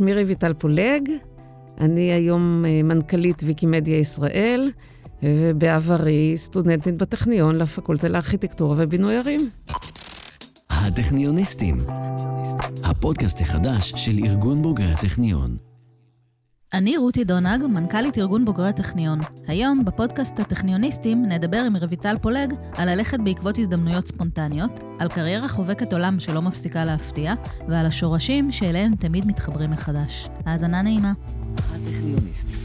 שמי רויטל פולג, אני היום אה, מנכ"לית ויקימדיה ישראל, ובעברי סטודנטית בטכניון לפקולטה לארכיטקטורה ובינוי ערים. הטכניוניסטים, הפודקאסט החדש של ארגון בוגרי הטכניון. אני רותי דונג, מנכ"לית ארגון בוגרי הטכניון. היום, בפודקאסט הטכניוניסטים, נדבר עם רויטל פולג על ללכת בעקבות הזדמנויות ספונטניות, על קריירה חובקת עולם שלא מפסיקה להפתיע, ועל השורשים שאליהם תמיד מתחברים מחדש. האזנה נעימה. הטכניוניסטים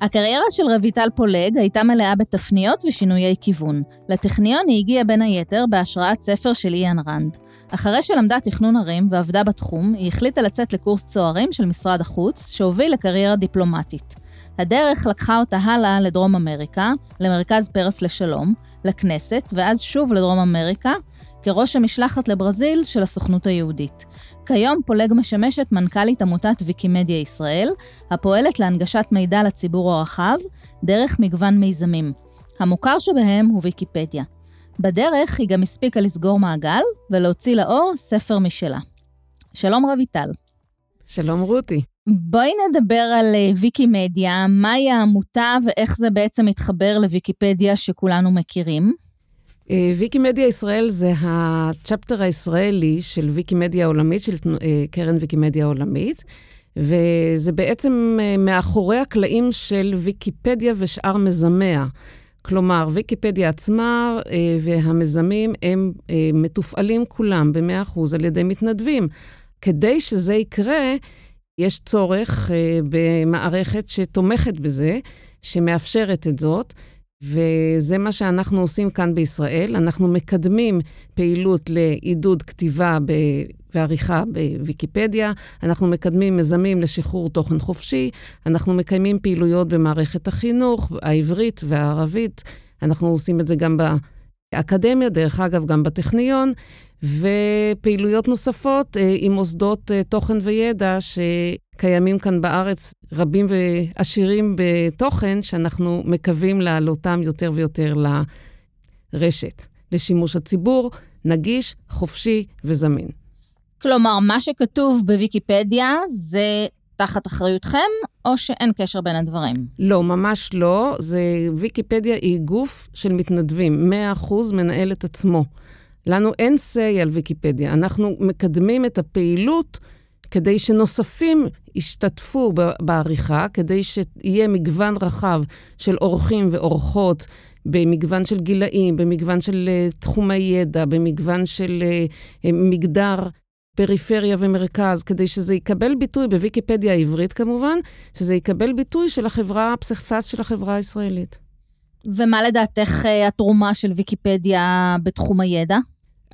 הקריירה של רויטל פולג הייתה מלאה בתפניות ושינויי כיוון. לטכניון היא הגיעה בין היתר בהשראת ספר של איין רנד. אחרי שלמדה תכנון ערים ועבדה בתחום, היא החליטה לצאת לקורס צוערים של משרד החוץ, שהוביל לקריירה דיפלומטית. הדרך לקחה אותה הלאה לדרום אמריקה, למרכז פרס לשלום, לכנסת, ואז שוב לדרום אמריקה, כראש המשלחת לברזיל של הסוכנות היהודית. כיום פולג משמשת מנכ"לית עמותת ויקימדיה ישראל, הפועלת להנגשת מידע לציבור הרחב, דרך מגוון מיזמים. המוכר שבהם הוא ויקיפדיה. בדרך היא גם הספיקה לסגור מעגל ולהוציא לאור ספר משלה. שלום רויטל. שלום רותי. בואי נדבר על אה, ויקימדיה, מהי העמותה ואיך זה בעצם מתחבר לוויקיפדיה שכולנו מכירים. אה, ויקימדיה ישראל זה הצ'פטר הישראלי של ויקימדיה העולמית, של אה, קרן ויקימדיה העולמית, וזה בעצם מאחורי הקלעים של ויקיפדיה ושאר מזמיה. כלומר, ויקיפדיה עצמה אה, והמיזמים הם אה, מתופעלים כולם ב-100% על ידי מתנדבים. כדי שזה יקרה, יש צורך אה, במערכת שתומכת בזה, שמאפשרת את זאת, וזה מה שאנחנו עושים כאן בישראל. אנחנו מקדמים פעילות לעידוד כתיבה. ועריכה בוויקיפדיה, אנחנו מקדמים מיזמים לשחרור תוכן חופשי, אנחנו מקיימים פעילויות במערכת החינוך, העברית והערבית, אנחנו עושים את זה גם באקדמיה, דרך אגב, גם בטכניון, ופעילויות נוספות אה, עם מוסדות אה, תוכן וידע שקיימים כאן בארץ, רבים ועשירים בתוכן, שאנחנו מקווים להעלותם יותר ויותר לרשת, לשימוש הציבור, נגיש, חופשי וזמין. כלומר, מה שכתוב בוויקיפדיה זה תחת אחריותכם, או שאין קשר בין הדברים? לא, ממש לא. זה, ויקיפדיה היא גוף של מתנדבים, 100% מנהל את עצמו. לנו אין say על ויקיפדיה, אנחנו מקדמים את הפעילות כדי שנוספים ישתתפו בעריכה, כדי שיהיה מגוון רחב של אורחים ואורחות במגוון של גילאים, במגוון של uh, תחומי ידע, במגוון של uh, מגדר. פריפריה ומרכז, כדי שזה יקבל ביטוי בוויקיפדיה העברית כמובן, שזה יקבל ביטוי של החברה, הפסיכפס של החברה הישראלית. ומה לדעתך אה, התרומה של ויקיפדיה בתחום הידע?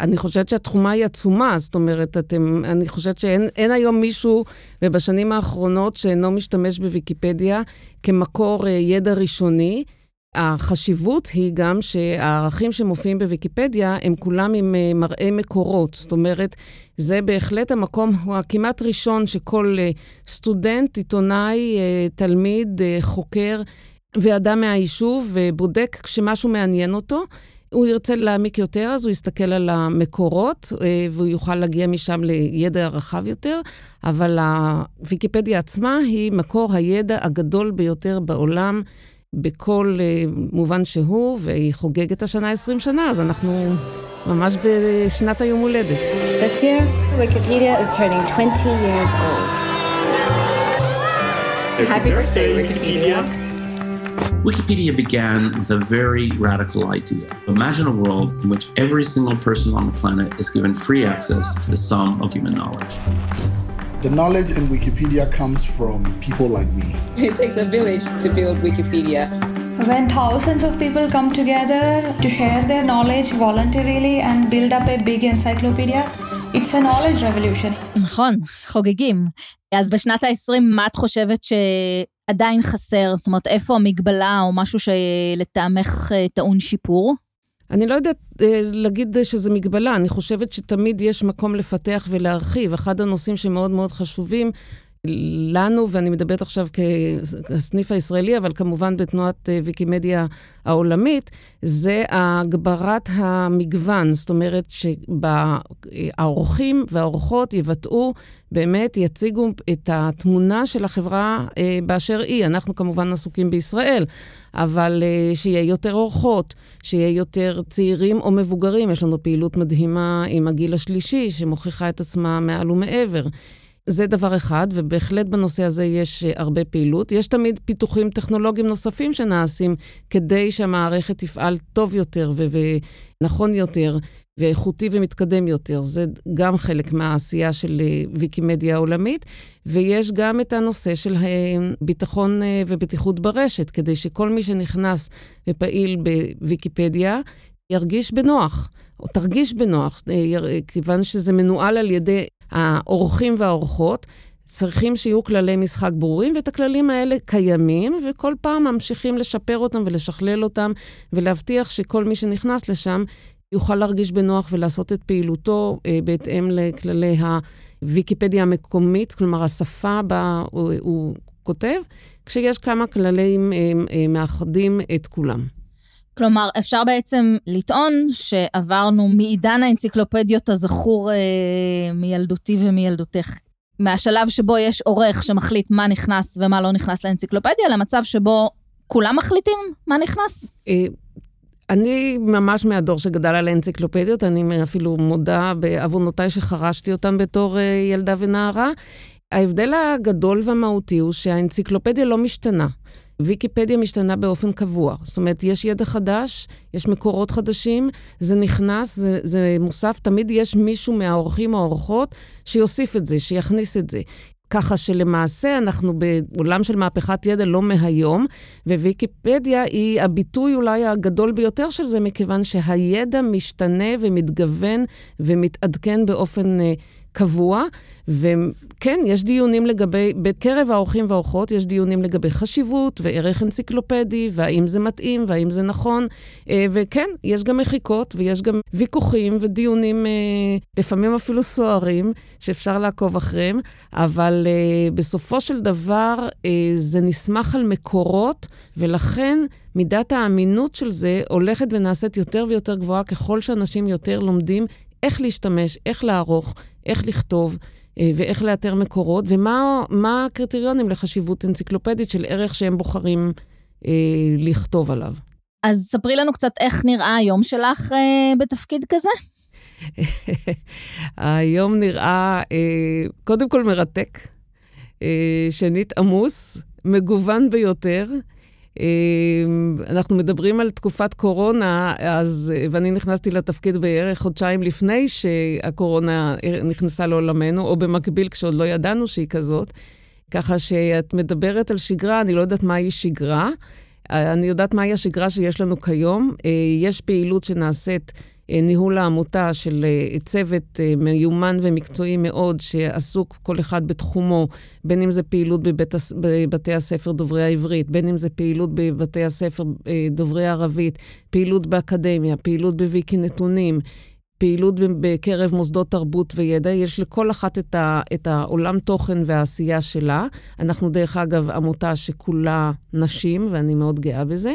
אני חושבת שהתחומה היא עצומה, זאת אומרת, אתם, אני חושבת שאין היום מישהו, ובשנים האחרונות, שאינו משתמש בוויקיפדיה כמקור אה, ידע ראשוני. החשיבות היא גם שהערכים שמופיעים בוויקיפדיה הם כולם עם אה, מראי מקורות. זאת אומרת, זה בהחלט המקום הכמעט ראשון שכל אה, סטודנט, עיתונאי, אה, תלמיד, חוקר ואדם מהיישוב בודק כשמשהו מעניין אותו. הוא ירצה להעמיק יותר, אז הוא יסתכל על המקורות, והוא יוכל להגיע משם לידע רחב יותר, אבל הוויקיפדיה עצמה היא מקור הידע הגדול ביותר בעולם. בכל uh, מובן שהוא, והיא חוגגת השנה 20 שנה, אז אנחנו ממש בשנת היום הולדת. This year, Wikipedia is turning 20 years old. Happy birthday, Wikipedia! Wikipedia began with a very radical idea. Imagine a world in which every single person on the planet is given free access to the sum of human knowledge. The knowledge in Wikipedia comes from people like me. It takes a village to build Wikipedia. When thousands of people come together to share their knowledge voluntarily and build up a big encyclopedia, it's a knowledge revolution. נכון, חוגגים. אז בשנת ה-20, מה את חושבת שעדיין חסר? זאת אומרת, איפה המגבלה או משהו שלטעמך אה, טעון שיפור? אני לא יודעת אה, להגיד שזה מגבלה, אני חושבת שתמיד יש מקום לפתח ולהרחיב. אחד הנושאים שמאוד מאוד חשובים לנו, ואני מדברת עכשיו כסניף הישראלי, אבל כמובן בתנועת אה, ויקימדיה העולמית, זה הגברת המגוון. זאת אומרת שהאורחים והאורחות יבטאו, באמת יציגו את התמונה של החברה אה, באשר היא. אנחנו כמובן עסוקים בישראל, אבל אה, שיהיה יותר אורחות, שיהיה יותר צעירים או מבוגרים. יש לנו פעילות מדהימה עם הגיל השלישי, שמוכיחה את עצמה מעל ומעבר. זה דבר אחד, ובהחלט בנושא הזה יש אה, הרבה פעילות. יש תמיד פיתוחים טכנולוגיים נוספים שנעשים כדי שהמערכת תפעל טוב יותר ונכון יותר ואיכותי ומתקדם יותר. זה גם חלק מהעשייה של אה, ויקימדיה העולמית. ויש גם את הנושא של אה, ביטחון ובטיחות ברשת, כדי שכל מי שנכנס ופעיל בוויקיפדיה ירגיש בנוח. או תרגיש בנוח, כיוון שזה מנוהל על ידי האורחים והאורחות, צריכים שיהיו כללי משחק ברורים, ואת הכללים האלה קיימים, וכל פעם ממשיכים לשפר אותם ולשכלל אותם, ולהבטיח שכל מי שנכנס לשם יוכל להרגיש בנוח ולעשות את פעילותו אה, בהתאם לכללי הוויקיפדיה המקומית, כלומר, השפה בה הוא, הוא כותב, כשיש כמה כללים אה, אה, מאחדים את כולם. כלומר, אפשר בעצם לטעון שעברנו מעידן האנציקלופדיות הזכור אה, מילדותי ומילדותך, מהשלב שבו יש עורך שמחליט מה נכנס ומה לא נכנס לאנציקלופדיה, למצב שבו כולם מחליטים מה נכנס? אה, אני ממש מהדור שגדל על האנציקלופדיות, אני אפילו מודה בעוונותיי שחרשתי אותן בתור אה, ילדה ונערה. ההבדל הגדול והמהותי הוא שהאנציקלופדיה לא משתנה. ויקיפדיה משתנה באופן קבוע. זאת אומרת, יש ידע חדש, יש מקורות חדשים, זה נכנס, זה, זה מוסף, תמיד יש מישהו מהאורחים או האורחות שיוסיף את זה, שיכניס את זה. ככה שלמעשה אנחנו בעולם של מהפכת ידע לא מהיום, וויקיפדיה היא הביטוי אולי הגדול ביותר של זה, מכיוון שהידע משתנה ומתגוון ומתעדכן באופן uh, קבוע, וכן, יש דיונים לגבי, בקרב האורחים והאורחות יש דיונים לגבי חשיבות וערך אנציקלופדי, והאם זה מתאים והאם זה נכון, אה, וכן, יש גם מחיקות ויש גם ויכוחים ודיונים, אה, לפעמים אפילו סוערים, שאפשר לעקוב אחריהם, אבל אה, בסופו של דבר זה נסמך על מקורות, ולכן מידת האמינות של זה הולכת ונעשית יותר ויותר גבוהה ככל שאנשים יותר לומדים איך להשתמש, איך לערוך, איך לכתוב אה, ואיך לאתר מקורות, ומה הקריטריונים לחשיבות אנציקלופדית של ערך שהם בוחרים אה, לכתוב עליו. אז ספרי לנו קצת איך נראה היום שלך אה, בתפקיד כזה. היום נראה אה, קודם כל מרתק, אה, שנית עמוס, מגוון ביותר. אמ, אנחנו מדברים על תקופת קורונה, אז, ואני נכנסתי לתפקיד בערך חודשיים לפני שהקורונה נכנסה לעולמנו, או במקביל כשעוד לא ידענו שהיא כזאת. ככה שאת מדברת על שגרה, אני לא יודעת מהי שגרה. אני יודעת מהי השגרה שיש לנו כיום. אה, יש פעילות שנעשית ניהול העמותה של אה, צוות אה, מיומן ומקצועי מאוד, שעסוק כל אחד בתחומו, בין אם זה פעילות בבית, בבתי הספר דוברי העברית, בין אם זה פעילות בבתי הספר דוברי הערבית, פעילות באקדמיה, פעילות בוויקי נתונים. פעילות בקרב מוסדות תרבות וידע, יש לכל אחת את, ה, את העולם תוכן והעשייה שלה. אנחנו, דרך אגב, עמותה שכולה נשים, ואני מאוד גאה בזה.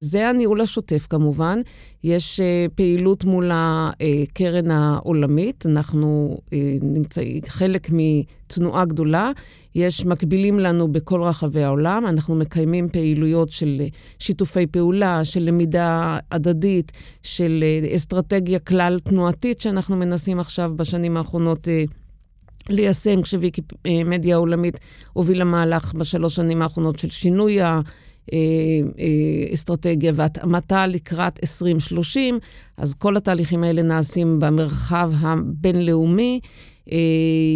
זה הניהול השוטף כמובן. יש uh, פעילות מול הקרן העולמית, אנחנו uh, נמצאים חלק מתנועה גדולה. יש מקבילים לנו בכל רחבי העולם, אנחנו מקיימים פעילויות של שיתופי פעולה, של למידה הדדית, של אסטרטגיה כלל תנועתית שאנחנו מנסים עכשיו בשנים האחרונות ליישם, כשוויקימדיה העולמית הובילה מהלך בשלוש שנים האחרונות של שינוי. אה, אה, אסטרטגיה והתאמתה לקראת 2030, אז כל התהליכים האלה נעשים במרחב הבינלאומי. אה,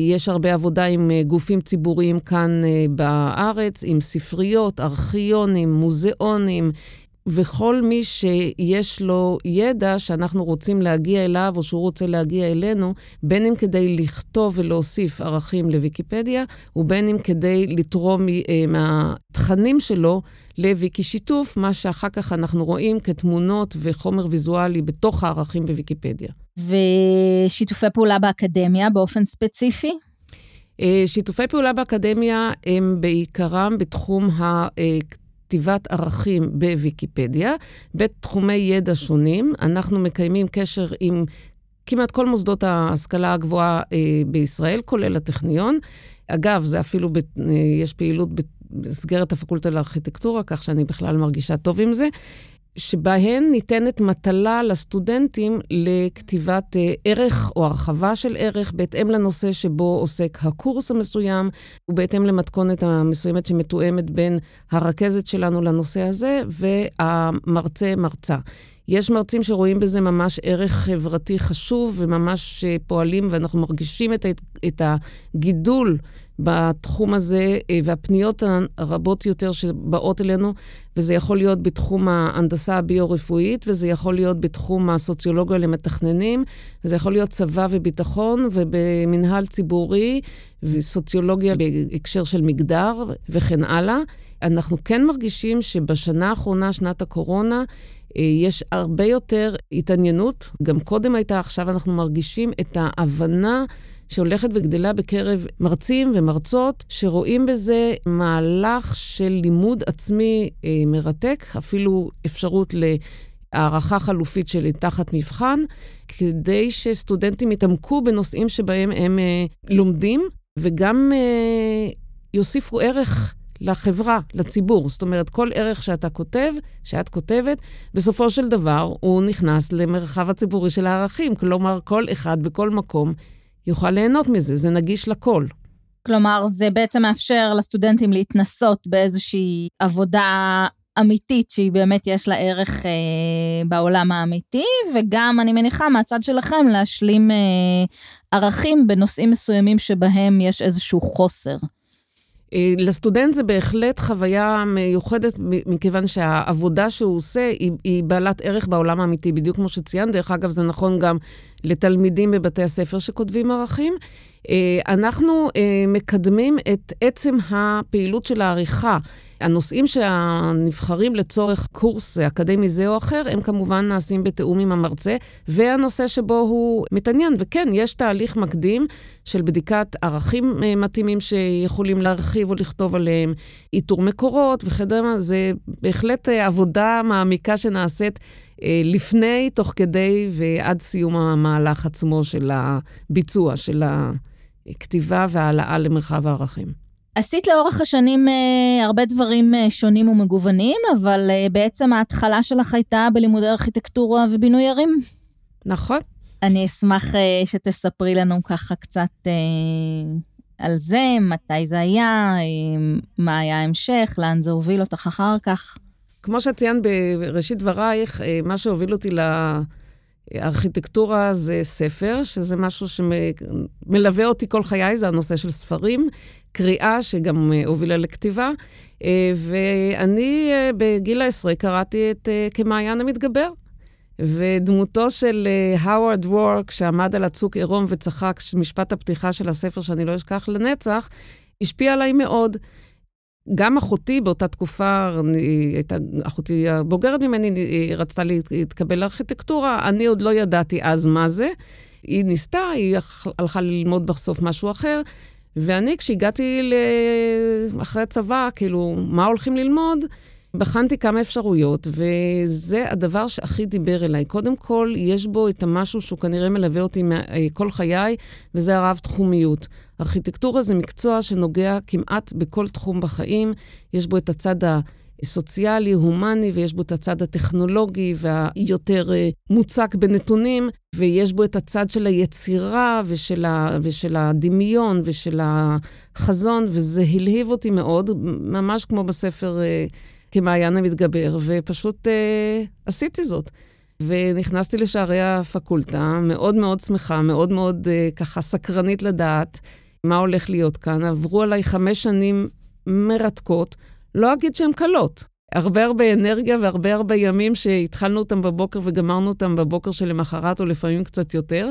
יש הרבה עבודה עם גופים ציבוריים כאן בארץ, עם ספריות, ארכיונים, מוזיאונים, וכל מי שיש לו ידע שאנחנו רוצים להגיע אליו, או שהוא רוצה להגיע אלינו, בין אם כדי לכתוב ולהוסיף ערכים לוויקיפדיה, ובין אם כדי לתרום מהתכנים שלו לוויקי שיתוף, מה שאחר כך אנחנו רואים כתמונות וחומר ויזואלי בתוך הערכים בוויקיפדיה. ושיתופי פעולה באקדמיה באופן ספציפי? אה, שיתופי פעולה באקדמיה הם בעיקרם בתחום כתיבת ערכים בוויקיפדיה, בתחומי ידע שונים. אנחנו מקיימים קשר עם כמעט כל מוסדות ההשכלה הגבוהה אה, בישראל, כולל הטכניון. אגב, זה אפילו, ב, אה, יש פעילות במסגרת הפקולטה לארכיטקטורה, כך שאני בכלל מרגישה טוב עם זה. שבהן ניתנת מטלה לסטודנטים לכתיבת אה, ערך או הרחבה של ערך בהתאם לנושא שבו עוסק הקורס המסוים, ובהתאם למתכונת המסוימת שמתואמת בין הרכזת שלנו לנושא הזה והמרצה-מרצה. יש מרצים שרואים בזה ממש ערך חברתי חשוב וממש אה, פועלים, ואנחנו מרגישים את, את הגידול בתחום הזה אה, והפניות הרבות יותר שבאות אלינו, וזה יכול להיות בתחום ההנדסה הביו-רפואית, וזה יכול להיות בתחום הסוציולוגיה למתכננים, וזה יכול להיות צבא וביטחון, ובמנהל ציבורי, וסוציולוגיה בהקשר של מגדר, וכן הלאה. אנחנו כן מרגישים שבשנה האחרונה, שנת הקורונה, אה, יש הרבה יותר התעניינות, גם קודם הייתה, עכשיו אנחנו מרגישים את ההבנה שהולכת וגדלה בקרב מרצים ומרצות, שרואים בזה מהלך של לימוד עצמי אה, מרתק, אפילו אפשרות להערכה חלופית שלי תחת מבחן, כדי שסטודנטים יתעמקו בנושאים שבהם הם אה, לומדים, וגם אה, יוסיפו ערך לחברה, לציבור. זאת אומרת, כל ערך שאתה כותב, שאת כותבת, בסופו של דבר הוא נכנס למרחב הציבורי של הערכים. כלומר, כל אחד בכל מקום יוכל ליהנות מזה, זה נגיש לכל. כלומר, זה בעצם מאפשר לסטודנטים להתנסות באיזושהי עבודה אמיתית, שהיא באמת יש לה ערך אה, בעולם האמיתי, וגם, אני מניחה, מהצד שלכם, להשלים אה, ערכים בנושאים מסוימים שבהם יש איזשהו חוסר. אה, לסטודנט זה בהחלט חוויה מיוחדת, מכיוון שהעבודה שהוא עושה היא, היא בעלת ערך בעולם האמיתי, בדיוק כמו שציינת. דרך אגב, זה נכון גם לתלמידים בבתי הספר שכותבים ערכים. אה, אנחנו אה, מקדמים את עצם הפעילות של העריכה. הנושאים שנבחרים לצורך קורס אקדמי זה או אחר, הם כמובן נעשים בתיאום עם המרצה, והנושא שבו הוא מתעניין. וכן, יש תהליך מקדים של בדיקת ערכים אה, מתאימים שיכולים להרחיב או לכתוב עליהם, איתור מקורות וכדומה. זה בהחלט עבודה מעמיקה שנעשית לפני, תוך כדי ועד סיום המהלך עצמו של הביצוע, של ה... כתיבה והעלאה למרחב הערכים. עשית לאורך השנים אה, הרבה דברים אה, שונים ומגוונים, אבל אה, בעצם ההתחלה שלך הייתה בלימודי ארכיטקטורה ובינוי ערים. נכון. אני אשמח אה, שתספרי לנו ככה קצת אה, על זה, מתי זה היה, אה, מה היה ההמשך, לאן זה הוביל אותך אחר כך. כמו שציינת בראשית דברייך, אה, מה שהוביל אותי ל... לה... ארכיטקטורה זה ספר, שזה משהו שמלווה אותי כל חיי, זה הנושא של ספרים, קריאה שגם אה, הובילה לכתיבה. אה, ואני בגיל העשרה קראתי את כמעיין המתגבר. ודמותו של האוורד וורק, שעמד על הצוק עירום וצחק, משפט הפתיחה של הספר שאני לא אשכח לנצח, השפיע עליי מאוד. גם אחותי באותה תקופה, הייתה אחותי הבוגרת ממני, היא רצתה להתקבל לארכיטקטורה, אני עוד לא ידעתי אז מה זה. היא ניסתה, היא הלכה ללמוד בסוף משהו אחר, ואני, כשהגעתי. אחרי הצבא, כאילו, מה הולכים ללמוד? בחנתי כמה אפשרויות, וזה הדבר שהכי דיבר אליי. קודם כל, יש בו את המשהו שהוא כנראה מלווה אותי כל חיי, וזה הרב-תחומיות. ארכיטקטורה זה מקצוע שנוגע כמעט בכל תחום בחיים. יש בו את הצד הסוציאלי, הומני, ויש בו את הצד הטכנולוגי והיותר uh, מוצק בנתונים, ויש בו את הצד של היצירה ושל, ה, ושל הדמיון ושל החזון, וזה הלהיב אותי מאוד, ממש כמו בספר uh, כמעיין המתגבר, ופשוט uh, עשיתי זאת. ונכנסתי לשערי הפקולטה, מאוד מאוד שמחה, מאוד מאוד uh, ככה סקרנית לדעת מה הולך להיות כאן. עברו עליי חמש שנים מרתקות, לא אגיד שהן קלות. הרבה הרבה אנרגיה והרבה הרבה ימים שהתחלנו אותם בבוקר וגמרנו אותם בבוקר שלמחרת, או לפעמים קצת יותר.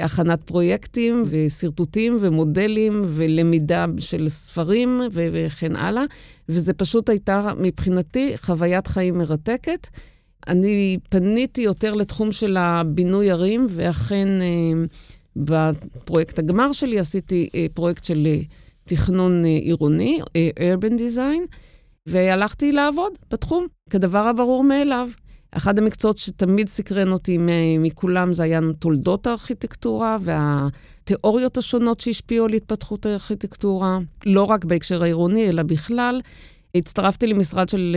הכנת פרויקטים ושרטוטים ומודלים ולמידה של ספרים ו- וכן הלאה, וזה פשוט הייתה מבחינתי חוויית חיים מרתקת. אני פניתי יותר לתחום של הבינוי ערים, ואכן... אה, בפרויקט הגמר שלי עשיתי אה, פרויקט של אה, תכנון אה, עירוני, urban design, והלכתי לעבוד בתחום, כדבר הברור מאליו. אחד המקצועות שתמיד סקרן אותי מכולם זה היה תולדות הארכיטקטורה והתיאוריות השונות שהשפיעו על התפתחות הארכיטקטורה, לא רק בהקשר העירוני, אלא בכלל. הצטרפתי למשרד של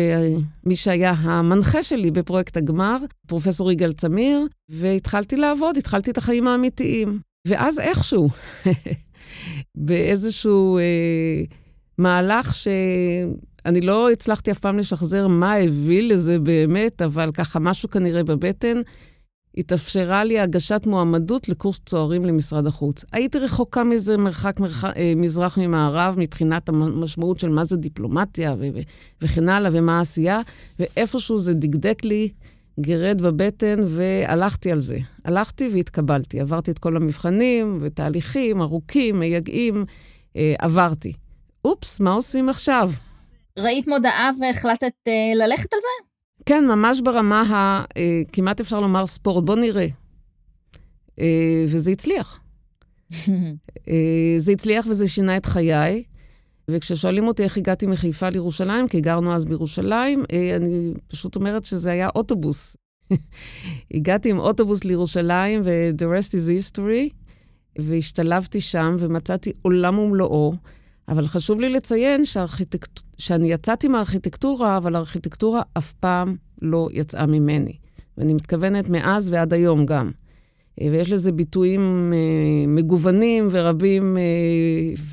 מי שהיה המנחה שלי בפרויקט הגמר, פרופסור יגאל צמיר, והתחלתי לעבוד, התחלתי את החיים האמיתיים. ואז איכשהו, באיזשהו אה, מהלך שאני לא הצלחתי אף פעם לשחזר מה הביא לזה באמת, אבל ככה משהו כנראה בבטן, התאפשרה לי הגשת מועמדות לקורס צוערים למשרד החוץ. הייתי רחוקה מזה מרחק מרח... אה, מזרח ממערב מבחינת המשמעות של מה זה דיפלומטיה ו... וכן הלאה ומה העשייה, ואיפשהו זה דקדק לי, גירד בבטן, והלכתי על זה. הלכתי והתקבלתי. עברתי את כל המבחנים ותהליכים ארוכים, מייגעים, אה, עברתי. אופס, מה עושים עכשיו? ראית מודעה והחלטת אה, ללכת על זה? כן, ממש ברמה ה... אה, כמעט אפשר לומר ספורט. בוא נראה. אה, וזה הצליח. אה, זה הצליח וזה שינה את חיי. וכששואלים אותי איך הגעתי מחיפה לירושלים, כי גרנו אז בירושלים, אני פשוט אומרת שזה היה אוטובוס. הגעתי עם אוטובוס לירושלים, ו-the rest is history, והשתלבתי שם ומצאתי עולם ומלואו. אבל חשוב לי לציין שהארכיטקט... שאני יצאתי מהארכיטקטורה, אבל הארכיטקטורה אף פעם לא יצאה ממני. ואני מתכוונת מאז ועד היום גם. אה, ויש לזה ביטויים אה, מגוונים ורבים, אה,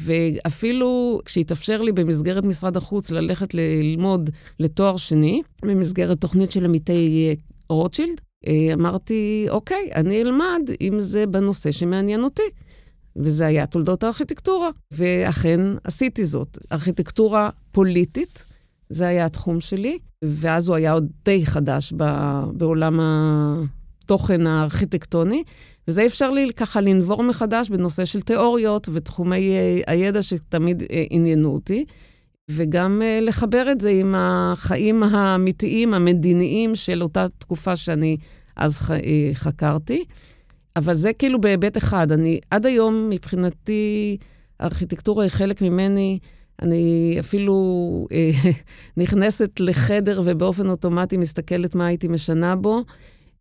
ואפילו כשהתאפשר לי במסגרת משרד החוץ ללכת ללמוד לתואר שני, במסגרת תוכנית של עמיתי רוטשילד, אמרתי, אוקיי, אני אלמד אם זה בנושא שמעניין אותי. וזה היה תולדות הארכיטקטורה. ואכן עשיתי זאת. ארכיטקטורה פוליטית, זה היה התחום שלי, ואז הוא היה עוד די חדש בעולם התוכן הארכיטקטוני, וזה אפשר לי ככה לנבור מחדש בנושא של תיאוריות ותחומי אה, הידע שתמיד אה, עניינו אותי. וגם uh, לחבר את זה עם החיים האמיתיים, המדיניים של אותה תקופה שאני אז חקרתי. אבל זה כאילו בהיבט אחד. אני, עד היום, מבחינתי, הארכיטקטורה היא חלק ממני. אני אפילו אה, נכנסת לחדר ובאופן אוטומטי מסתכלת מה הייתי משנה בו.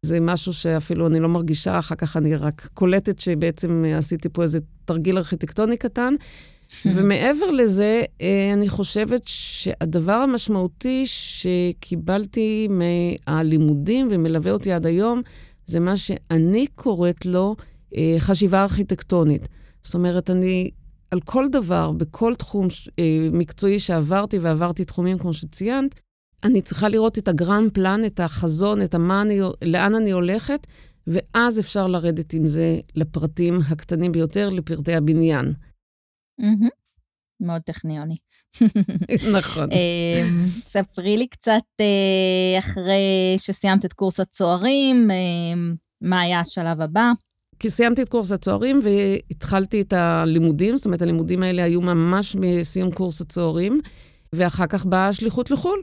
זה משהו שאפילו אני לא מרגישה, אחר כך אני רק קולטת שבעצם עשיתי פה איזה תרגיל ארכיטקטוני קטן. ומעבר לזה, אה, אני חושבת שהדבר המשמעותי שקיבלתי מהלימודים ומלווה אותי עד היום, זה מה שאני קוראת לו אה, חשיבה ארכיטקטונית. זאת אומרת, אני על כל דבר, בכל תחום אה, מקצועי שעברתי, ועברתי תחומים כמו שציינת, אני צריכה לראות את הגרנד פלן, את החזון, את המה אני, לאן אני הולכת, ואז אפשר לרדת עם זה לפרטים הקטנים ביותר, לפרטי הבניין. Mm-hmm. מאוד טכניוני. נכון. אמ, ספרי לי קצת אה, אחרי שסיימת את קורס הצוערים, אמ, מה היה השלב הבא? כי סיימתי את קורס הצוערים והתחלתי את הלימודים, זאת אומרת, הלימודים האלה היו ממש מסיום קורס הצוערים, ואחר כך באה השליחות לחו"ל.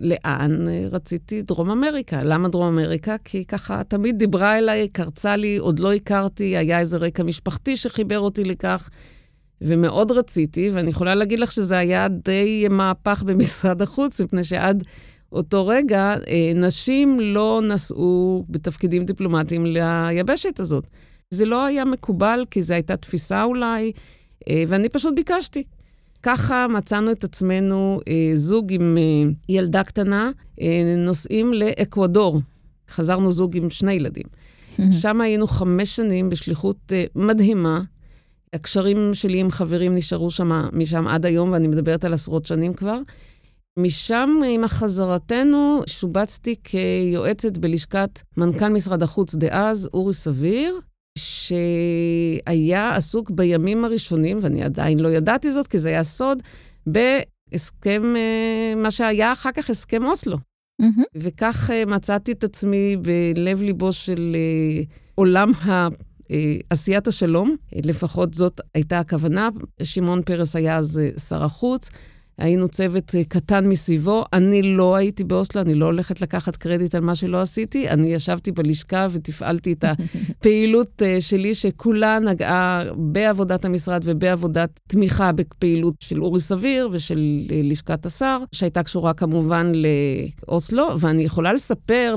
לאן רציתי? דרום אמריקה. למה דרום אמריקה? כי ככה תמיד דיברה אליי, קרצה לי, עוד לא הכרתי, היה איזה רקע משפחתי שחיבר אותי לכך. ומאוד רציתי, ואני יכולה להגיד לך שזה היה די מהפך במשרד החוץ, מפני שעד אותו רגע אה, נשים לא נסעו בתפקידים דיפלומטיים ליבשת הזאת. זה לא היה מקובל, כי זו הייתה תפיסה אולי, אה, ואני פשוט ביקשתי. ככה מצאנו את עצמנו, אה, זוג עם ילדה קטנה, נוסעים לאקוודור. חזרנו זוג עם שני ילדים. שם היינו חמש שנים בשליחות מדהימה, הקשרים שלי עם חברים נשארו שם, משם עד היום, ואני מדברת על עשרות שנים כבר. משם, עם החזרתנו, שובצתי כיועצת בלשכת מנכ"ל משרד החוץ דאז, אורי סביר, שהיה עסוק בימים הראשונים, ואני עדיין לא ידעתי זאת, כי זה היה סוד, בהסכם, אה, מה שהיה אחר כך הסכם אוסלו. Mm-hmm. וכך אה, מצאתי את עצמי בלב-ליבו של אה, עולם ה... עשיית השלום, לפחות זאת הייתה הכוונה. שמעון פרס היה אז שר החוץ, היינו צוות אה, קטן מסביבו. אני לא הייתי באוסלו, אני לא הולכת לקחת קרדיט על מה שלא עשיתי. אני ישבתי בלשכה ותפעלתי את הפעילות אה, שלי, שכולה נגעה בעבודת המשרד ובעבודת תמיכה בפעילות של אורי סביר ושל אה, לשכת השר, שהייתה קשורה כמובן לאוסלו. ואני יכולה לספר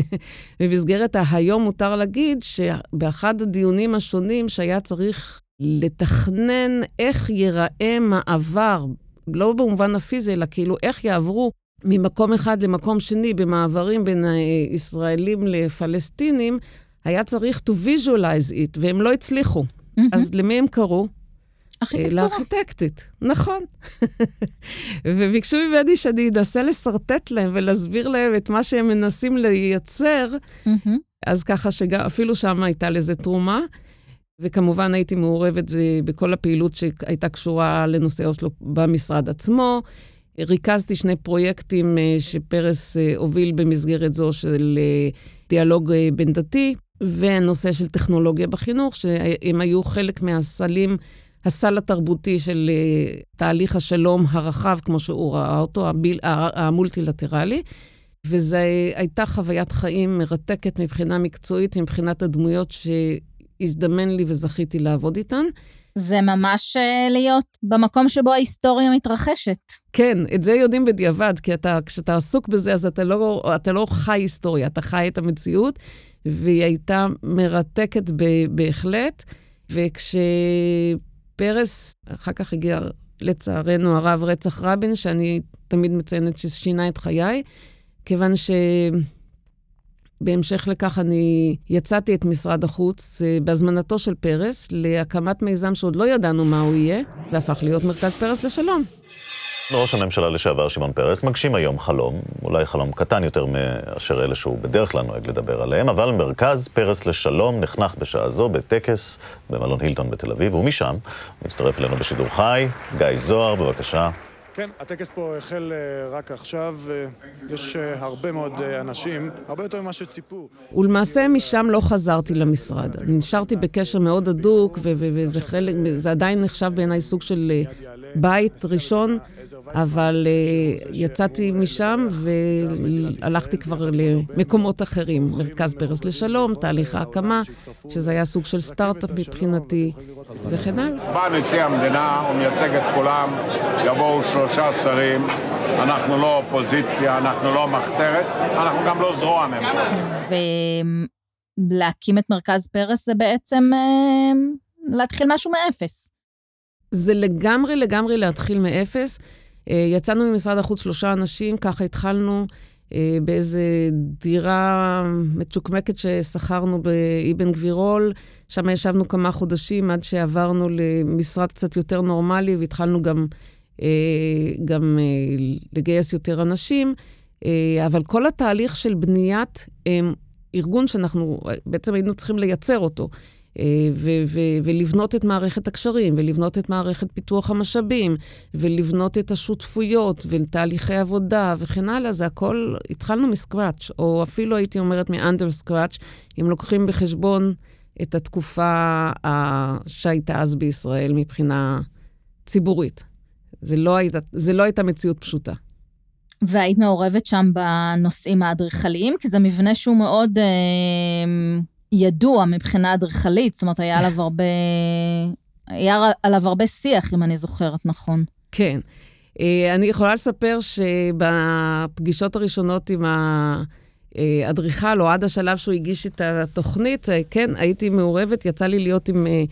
במסגרת ה"היום מותר להגיד", שבאחד הדיונים השונים שהיה צריך לתכנן איך ייראה מעבר לא במובן הפיזי, אלא כאילו איך יעברו ממקום אחד למקום שני במעברים בין הישראלים לפלסטינים, היה צריך to visualize it, והם לא הצליחו. Mm-hmm. אז למי הם קראו? ארכיטקטורה. לארכיטקטית, נכון. וביקשו ממני שאני אנסה לשרטט להם ולהסביר להם את מה שהם מנסים לייצר, mm-hmm. אז ככה שאפילו שם הייתה לזה תרומה. וכמובן הייתי מעורבת בכל הפעילות שהייתה קשורה לנושא אוסלו במשרד עצמו. ריכזתי שני פרויקטים אה, שפרס אה, הוביל במסגרת זו של אה, דיאלוג בין-דתי, והנושא של טכנולוגיה בחינוך, שהם היו חלק מהסלים, הסל התרבותי של תהליך השלום הרחב, כמו שהוא ראה אותו, המולטילטרלי. וזו הייתה חוויית חיים מרתקת מבחינה מקצועית, מבחינת הדמויות ש... הזדמן לי וזכיתי לעבוד איתן. זה ממש uh, להיות במקום שבו ההיסטוריה מתרחשת. כן, את זה יודעים בדיעבד, כי אתה, כשאתה עסוק בזה, אז אתה לא, אתה לא חי היסטוריה, אתה חי את המציאות, והיא הייתה מרתקת ב, בהחלט. וכשפרס, אחר כך הגיע, לצערנו הרב, רצח רבין, שאני תמיד מציינת ששינה את חיי, כיוון ש... בהמשך לכך אני יצאתי את משרד החוץ אה, בהזמנתו של פרס להקמת מיזם שעוד לא ידענו מה הוא יהיה, והפך להיות מרכז פרס לשלום. ראש הממשלה לשעבר שמעון פרס מגשים היום חלום, אולי חלום קטן יותר מאשר אלה שהוא בדרך כלל נוהג לדבר עליהם, אבל מרכז פרס לשלום נחנך בשעה זו בטקס במלון הילטון בתל אביב, ומשם מצטרף אלינו בשידור חי, גיא זוהר, בבקשה. כן, הטקס פה החל אה, רק עכשיו, אה, יש אה, הרבה מאוד אנשים, הרבה יותר ממה שציפו. ולמעשה משם לא חזרתי למשרד. נשארתי בקשר מאוד הדוק, וזה עדיין נחשב בעיניי סוג של בית ראשון. אבל uh, יצאתי משם והלכתי כבר למקומות אחרים. מרכז פרס לשלום, תהליך ההקמה, שזה היה סוג של סטארט-אפ מבחינתי, וכן הלאה. בא נשיא המדינה, הוא מייצג את כולם, יבואו שלושה שרים, אנחנו לא אופוזיציה, אנחנו לא מחתרת, אנחנו גם לא זרוע ממשלה. ולהקים את מרכז פרס זה בעצם אה, להתחיל משהו מאפס. זה לגמרי לגמרי להתחיל מאפס. אה, יצאנו ממשרד החוץ שלושה אנשים, ככה התחלנו אה, באיזה דירה מצ'וקמקת ששכרנו באבן גבירול. שם ישבנו כמה חודשים עד שעברנו למשרד קצת יותר נורמלי והתחלנו גם, אה, גם לגייס יותר אנשים. אבל כל התהליך של בניית ארגון שאנחנו בעצם היינו צריכים לייצר אותו. אה, ו- ו- ולבנות את מערכת הקשרים, ולבנות את מערכת פיתוח המשאבים, ולבנות את השותפויות, ותהליכי עבודה וכן הלאה, זה הכל, התחלנו מסקראץ', או אפילו הייתי אומרת מאנדר סקראץ', אם לוקחים בחשבון את התקופה שהייתה אז בישראל מבחינה ציבורית. זה לא, הייתה, זה לא הייתה מציאות פשוטה. והיית מעורבת שם בנושאים האדריכליים? כי זה מבנה שהוא מאוד... אה... ידוע מבחינה אדריכלית, זאת אומרת, היה עליו הרבה, היה עליו הרבה שיח, אם אני זוכרת נכון. כן. אה, אני יכולה לספר שבפגישות הראשונות עם האדריכל, או עד השלב שהוא הגיש את התוכנית, אה, כן, הייתי מעורבת, יצא לי להיות עם אה,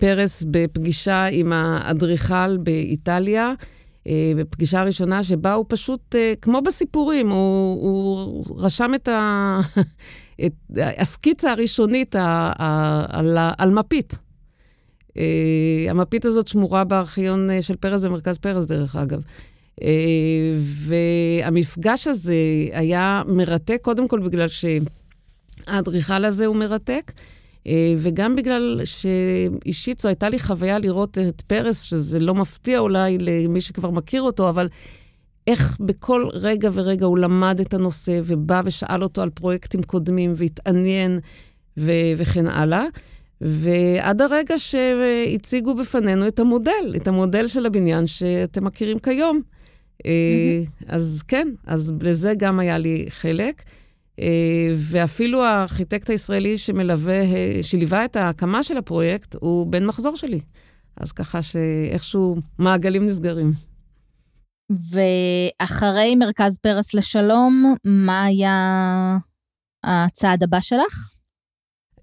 פרס בפגישה עם האדריכל באיטליה. בפגישה הראשונה שבה הוא פשוט, כמו בסיפורים, הוא, הוא רשם את, ה, את הסקיצה הראשונית על, על מפית. Uh, המפית הזאת שמורה בארכיון uh, של פרס במרכז פרס, דרך אגב. Uh, והמפגש הזה היה מרתק, קודם כל בגלל שהאדריכל הזה הוא מרתק, uh, וגם בגלל שאישית זו הייתה לי חוויה לראות את פרס, שזה לא מפתיע אולי למי שכבר מכיר אותו, אבל איך בכל רגע ורגע הוא למד את הנושא ובא ושאל אותו על פרויקטים קודמים והתעניין ו- וכן הלאה. ועד הרגע שהציגו בפנינו את המודל, את המודל של הבניין שאתם מכירים כיום. Mm-hmm. אז כן, אז לזה גם היה לי חלק. ואפילו הארכיטקט הישראלי שמלווה, שליווה את ההקמה של הפרויקט, הוא בן מחזור שלי. אז ככה שאיכשהו מעגלים נסגרים. ואחרי מרכז פרס לשלום, מה היה הצעד הבא שלך?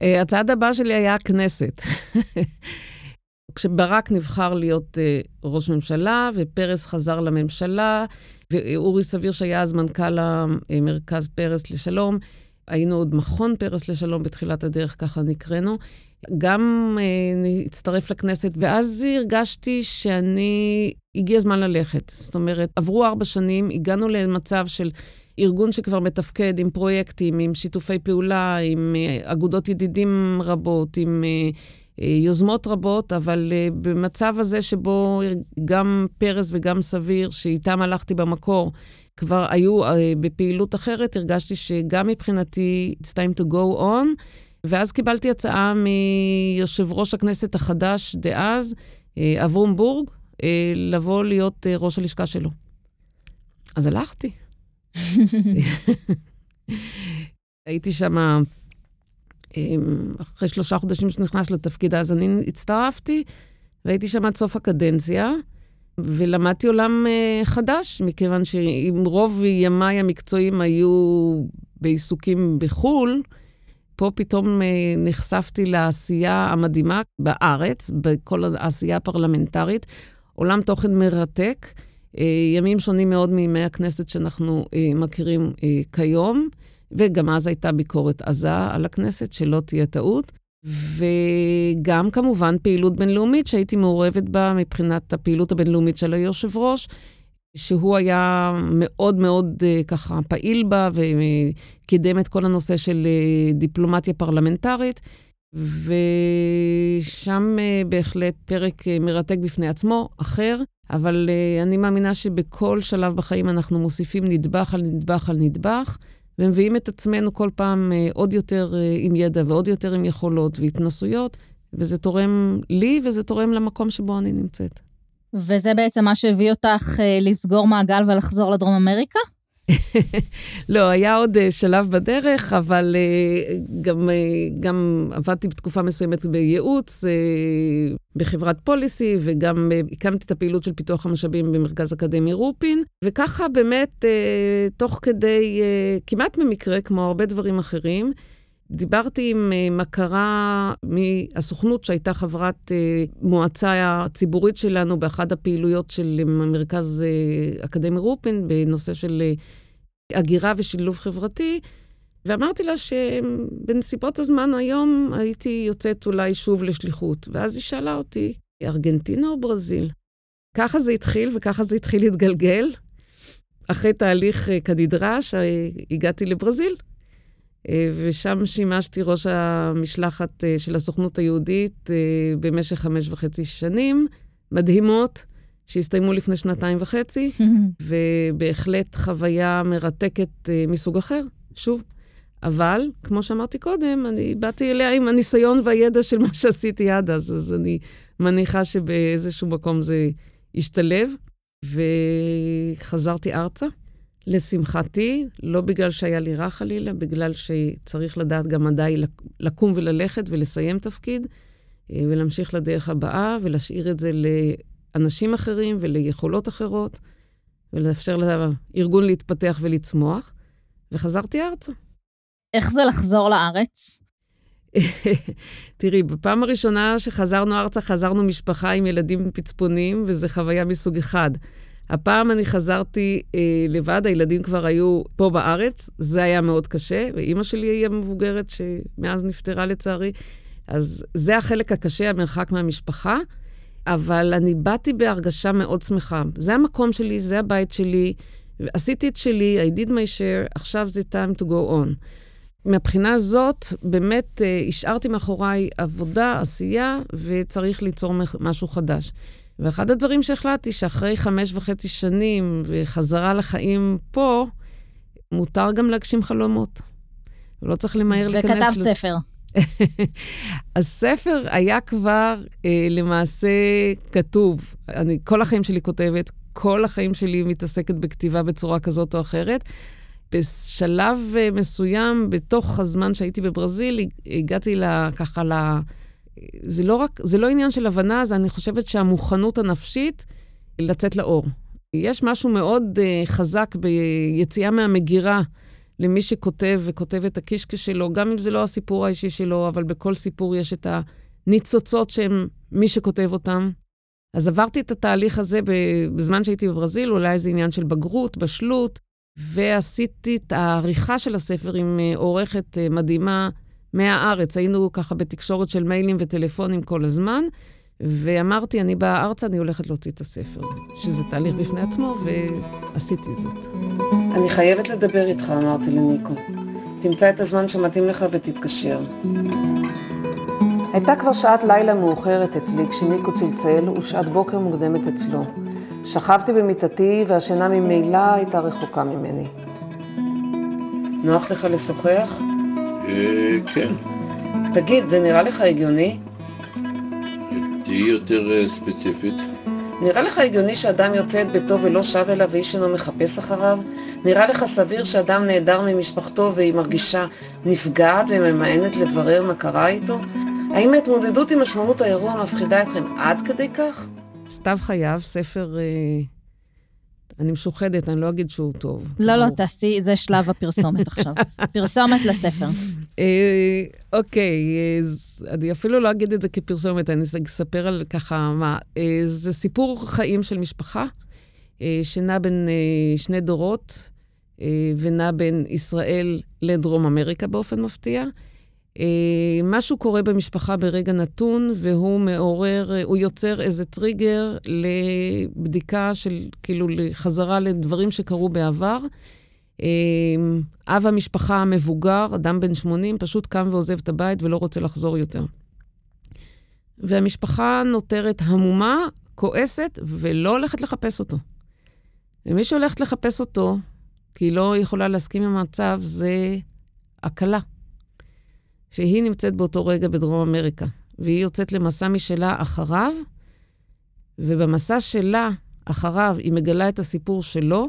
אה, הצעד הבא שלי היה הכנסת. כשברק נבחר להיות uh, ראש ממשלה, ופרס חזר לממשלה, ואורי סביר, שהיה אז מנכ"ל המרכז פרס לשלום, היינו עוד מכון פרס לשלום בתחילת הדרך, ככה נקראנו. גם uh, הצטרף לכנסת, ואז הרגשתי שאני, הגיע הזמן ללכת. זאת אומרת, עברו ארבע שנים, הגענו למצב של ארגון שכבר מתפקד עם פרויקטים, עם שיתופי פעולה, עם uh, אגודות ידידים רבות, עם uh, uh, יוזמות רבות, אבל uh, במצב הזה שבו גם פרס וגם סביר, שאיתם הלכתי במקור, כבר היו uh, בפעילות אחרת, הרגשתי שגם מבחינתי, it's time to go on. ואז קיבלתי הצעה מיושב ראש הכנסת החדש דאז, אה, אברום בורג, אה, לבוא להיות אה, ראש הלשכה שלו. אז הלכתי. הייתי שם אחרי שלושה חודשים שנכנס לתפקיד, אז אני הצטרפתי, והייתי שם עד סוף הקדנציה, ולמדתי עולם חדש, מכיוון שאם רוב ימיי המקצועיים היו בעיסוקים בחו"ל, פה פתאום אה, נחשפתי לעשייה המדהימה בארץ, בכל העשייה הפרלמנטרית, עולם תוכן מרתק, אה, ימים שונים מאוד מימי הכנסת שאנחנו אה, מכירים כיום, וגם אז הייתה ביקורת עזה על הכנסת, שלא תהיה טעות. וגם כמובן פעילות בינלאומית שהייתי מעורבת בה מבחינת הפעילות הבינלאומית של היושב ראש, שהוא היה מאוד מאוד uh, ככה פעיל בה וקידם את כל הנושא של uh, דיפלומטיה פרלמנטרית, ושם uh, בהחלט פרק מרתק בפני עצמו, אחר, אבל אני מאמינה שבכל שלב בחיים אנחנו מוסיפים נדבך על נדבך על נדבך, ומביאים את עצמנו כל פעם uh, עוד יותר uh, עם ידע ועוד יותר עם יכולות והתנסויות, וזה תורם לי וזה תורם למקום שבו אני נמצאת. וזה בעצם מה שהביא אותך אה, לסגור מעגל ולחזור לדרום אמריקה? לא, היה עוד uh, שלב בדרך, אבל uh, גם, uh, גם עבדתי בתקופה מסוימת בייעוץ, uh, בחברת פוליסי, וגם uh, הקמתי את הפעילות של פיתוח המשאבים במרכז אקדמי רופין, וככה באמת, uh, תוך כדי, uh, כמעט במקרה, כמו הרבה דברים אחרים, דיברתי עם אה, מכרה מהסוכנות, שהייתה חברת אה, מועצה הציבורית שלנו באחת הפעילויות של אה, מרכז אקדמי רופין, בנושא של הגירה ושילוב חברתי, ואמרתי לה שבנסיבות הזמן היום הייתי יוצאת אולי שוב לשליחות. ואז היא שאלה אותי, ארגנטינה או ברזיל? ככה זה התחיל, וככה זה התחיל להתגלגל. אחרי תהליך כנדרש, הגעתי לברזיל. אה, ושם שימשתי ראש המשלחת אה, של הסוכנות היהודית אה, במשך חמש וחצי שנים, מדהימות, שהסתיימו לפני שנתיים וחצי, ובהחלט חוויה מרתקת מסוג אחר, שוב. אבל, כמו שאמרתי קודם, אני באתי אליה עם הניסיון והידע של מה שעשיתי עד אז, אז אני מניחה שבאיזשהו מקום זה ישתלב, וחזרתי ארצה. לשמחתי, לא בגלל שהיה לי רע חלילה, בגלל שצריך לדעת גם מדי לקום וללכת ולסיים תפקיד, אה, ולהמשיך לדרך הבאה, ולהשאיר את זה לאנשים אחרים וליכולות אחרות, ולאפשר לארגון להתפתח ולצמוח, וחזרתי ארצה. איך זה לחזור לארץ? תראי, בפעם הראשונה שחזרנו ארצה, חזרנו משפחה עם ילדים פצפונים, וזו חוויה מסוג אחד. הפעם אני חזרתי אה, לבד, הילדים כבר היו פה בארץ, זה היה מאוד קשה, ואימא שלי היא המבוגרת שמאז נפטרה לצערי. אז זה החלק הקשה, המרחק מהמשפחה, אבל אני באתי בהרגשה מאוד שמחה. זה המקום שלי, זה הבית שלי, עשיתי את שלי, I did my share, עכשיו זה time to go on. מהבחינה הזאת, באמת אה, השארתי מאחוריי עבודה, עשייה, וצריך ליצור משהו חדש. ואחד הדברים שהחלטתי, שאחרי חמש וחצי שנים וחזרה לחיים פה, מותר גם להגשים חלומות. ולא צריך למהר להיכנס... וכתבת ל... ספר. הספר היה כבר אה, למעשה כתוב. אני כל החיים שלי כותבת, כל החיים שלי מתעסקת בכתיבה בצורה כזאת או אחרת. בשלב אה, מסוים, בתוך הזמן שהייתי בברזיל, הגעתי לה, ככה ל... זה לא רק, זה לא עניין של הבנה, זה אני חושבת שהמוכנות הנפשית לצאת לאור. יש משהו מאוד uh, חזק ביציאה מהמגירה למי שכותב וכותב את הקישקע שלו, גם אם זה לא הסיפור האישי שלו, אבל בכל סיפור יש את הניצוצות שהם מי שכותב אותם. אז עברתי את התהליך הזה בזמן שהייתי בברזיל, אולי זה עניין של בגרות, בשלות, ועשיתי את העריכה של הספר עם אה, עורכת אה, מדהימה מהארץ. היינו ככה בתקשורת של מיילים וטלפונים כל הזמן, ואמרתי, אני באה ארצה, אני הולכת להוציא את הספר, שזה תהליך בפני עצמו, ועשיתי זאת. אני חייבת לדבר איתך, אמרתי לניקו. תמצא את הזמן שמתאים לך ותתקשר. הייתה כבר שעת לילה מאוחרת אצלי כשניקו צלצל ושעת בוקר מוקדמת אצלו. שכבתי במיטתי והשינה ממילא הייתה רחוקה ממני. נוח לך לשוחח? אה, כן. תגיד, זה נראה לך הגיוני? תהיי יותר אה, ספציפית. נראה לך הגיוני שאדם יוצא את ביתו ולא שב אליו ואיש אינו מחפש אחריו? נראה לך סביר שאדם נעדר ממשפחתו והיא מרגישה נפגעת וממאנת לברר מה קרה איתו? האם ההתמודדות עם משמעות האירוע מפחידה אתכם עד כדי כך? סתיו חייב, ספר... אה, אני משוחדת, אני לא אגיד שהוא טוב. לא, לא, תעשי, זה שלב הפרסומת עכשיו. פרסומת לספר. אה, אוקיי, אני אפילו לא אגיד את זה כפרסומת, אני אספר על ככה מה. אה, זה סיפור חיים של משפחה, שנע בין שני דורות, ונע בין ישראל לדרום אמריקה באופן מפתיע. אה, משהו קורה במשפחה ברגע נתון, והוא מעורר, אה, הוא יוצר איזה טריגר לבדיקה של, כאילו, לחזרה לדברים שקרו בעבר. אה, אב המשפחה המבוגר, אדם בן 80, פשוט קם ועוזב את הבית ולא רוצה לחזור יותר. והמשפחה נותרת המומה, כועסת, ולא הולכת לחפש אותו. ומי שהולכת לחפש אותו, כי היא לא יכולה להסכים עם המצב, זה הכלה. שהיא נמצאת באותו רגע בדרום אמריקה, והיא יוצאת למסע משלה אחריו, ובמסע שלה אחריו היא מגלה את הסיפור שלו,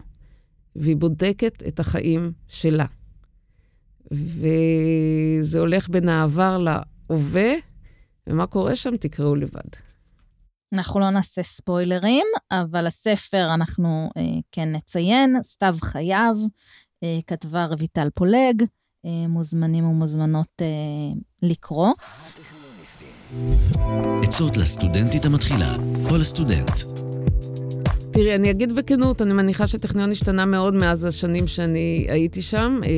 והיא בודקת את החיים שלה. וזה הולך בין העבר להווה, ומה קורה שם תקראו לבד. אנחנו לא נעשה ספוילרים, אבל הספר אנחנו אה, כן נציין, סתיו חייו, אה, כתבה רויטל פולג, מוזמנים ומוזמנות אה, לקרוא. עצות לסטודנטית המתחילה או לסטודנט. תראי, אני אגיד בכנות, אני מניחה שטכניון השתנה מאוד מאז השנים שאני הייתי שם, אה,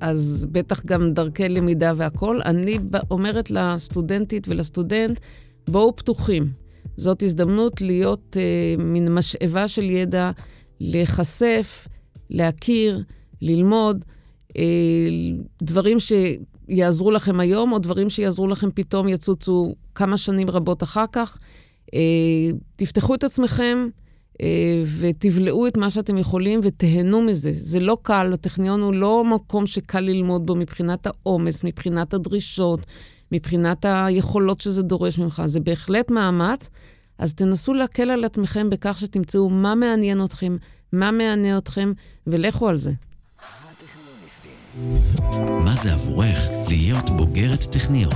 אז בטח גם דרכי למידה והכול. אני אומרת לסטודנטית ולסטודנט, בואו פתוחים. זאת הזדמנות להיות אה, מין משאבה של ידע, להיחשף, להכיר, ללמוד. אה, דברים שיעזרו לכם היום, או דברים שיעזרו לכם פתאום יצוצו כמה שנים רבות אחר כך. אה, תפתחו את עצמכם אה, ותבלעו את מה שאתם יכולים ותהנו מזה. זה לא קל, הטכניון הוא לא מקום שקל ללמוד בו מבחינת העומס, מבחינת הדרישות, מבחינת היכולות שזה דורש ממך. זה בהחלט מאמץ. אז תנסו להקל על עצמכם בכך שתמצאו מה מעניין אתכם, מה מענה אתכם, ולכו על זה. מה זה עבורך להיות בוגרת טכניון?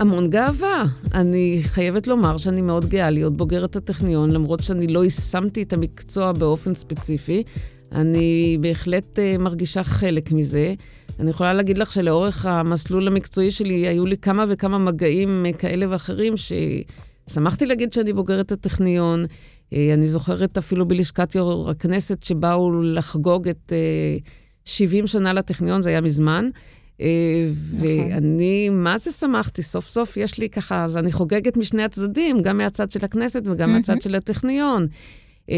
המון גאווה. אני חייבת לומר שאני מאוד גאה להיות בוגרת הטכניון, למרות שאני לא יישמתי את המקצוע באופן ספציפי. אני בהחלט uh, מרגישה חלק מזה. אני יכולה להגיד לך שלאורך המסלול המקצועי שלי היו לי כמה וכמה מגעים uh, כאלה ואחרים ששמחתי להגיד שאני בוגרת הטכניון. Uh, אני זוכרת אפילו בלשכת יו"ר הכנסת שבאו לחגוג את... 70 שנה לטכניון, זה היה מזמן. אה, נכון. ואני, מה זה שמחתי? סוף סוף יש לי ככה, אז אני חוגגת משני הצדדים, גם מהצד של הכנסת וגם מהצד של הטכניון. אה,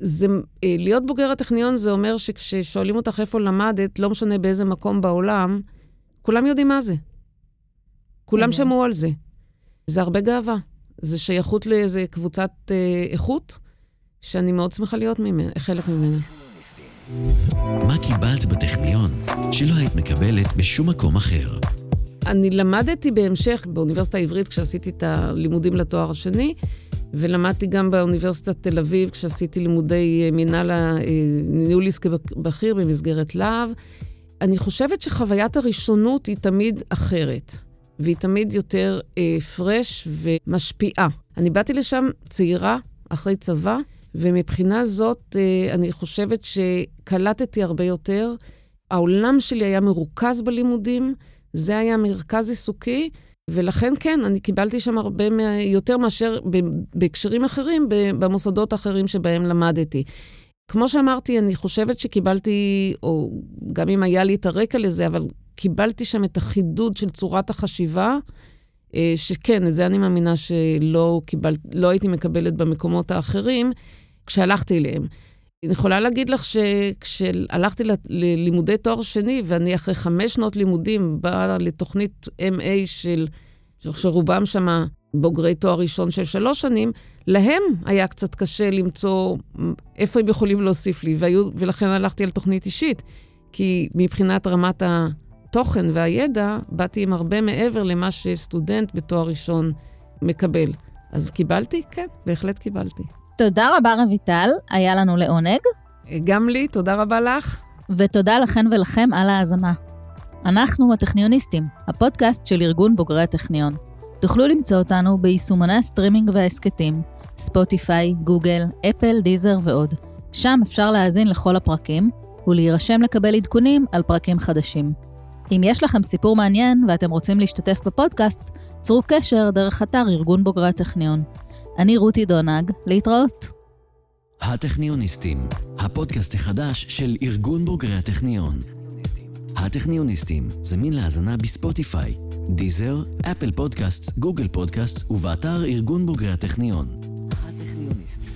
זה, אה, להיות בוגר הטכניון זה אומר שכששואלים אותך איפה למדת, לא משנה באיזה מקום בעולם, כולם יודעים מה זה. כולם שמעו על זה. זה הרבה גאווה. זה שייכות לאיזה קבוצת איכות, שאני מאוד שמחה להיות ממנה, חלק ממנה. מה קיבלת בטכניון שלא היית מקבלת בשום מקום אחר? אני למדתי בהמשך באוניברסיטה העברית, כשעשיתי את הלימודים לתואר השני, ולמדתי גם באוניברסיטת תל אביב, כשעשיתי לימודי אה, מנהל ניהול עסקי בכיר במסגרת להב. אני חושבת שחוויית הראשונות היא תמיד אחרת, והיא תמיד יותר אה, פרש ומשפיעה. אני באתי לשם צעירה, אחרי צבא, ומבחינה זאת, אה, אני חושבת שקלטתי הרבה יותר. העולם שלי היה מרוכז בלימודים, זה היה מרכז עיסוקי, ולכן כן, אני קיבלתי שם הרבה יותר מאשר בהקשרים אחרים, במוסדות האחרים שבהם למדתי. כמו שאמרתי, אני חושבת שקיבלתי, או גם אם היה לי את הרקע לזה, אבל קיבלתי שם את החידוד של צורת החשיבה, אה, שכן, את זה אני מאמינה שלא קיבל, לא הייתי מקבלת במקומות האחרים, כשהלכתי אליהם. אני יכולה להגיד לך שכשהלכתי ללימודי תואר שני, ואני אחרי חמש שנות לימודים באה לתוכנית MA של, שרובם שמה בוגרי תואר ראשון של שלוש שנים, להם היה קצת קשה למצוא איפה הם יכולים להוסיף לי, והיו, ולכן הלכתי על תוכנית אישית. כי מבחינת רמת התוכן והידע, באתי עם הרבה מעבר למה שסטודנט בתואר ראשון מקבל. אז קיבלתי? כן, בהחלט קיבלתי. תודה רבה, רויטל, היה לנו לעונג. גם לי, תודה רבה לך. ותודה לכן ולכם על ההאזנה. אנחנו הטכניוניסטים, הפודקאסט של ארגון בוגרי הטכניון. תוכלו למצוא אותנו ביישומוני הסטרימינג וההסכתים, ספוטיפיי, גוגל, אפל, דיזר ועוד. שם אפשר להאזין לכל הפרקים, ולהירשם לקבל עדכונים על פרקים חדשים. אם יש לכם סיפור מעניין ואתם רוצים להשתתף בפודקאסט, צרו קשר דרך אתר ארגון בוגרי הטכניון. אני רותי דונג, להתראות. הטכניוניסטים, הפודקאסט החדש של ארגון בוגרי הטכניון. הטכניוניסטים, זמין להאזנה בספוטיפיי, דיזר, אפל פודקאסט, גוגל פודקאסט ובאתר ארגון בוגרי הטכניון. הטכניוניסטים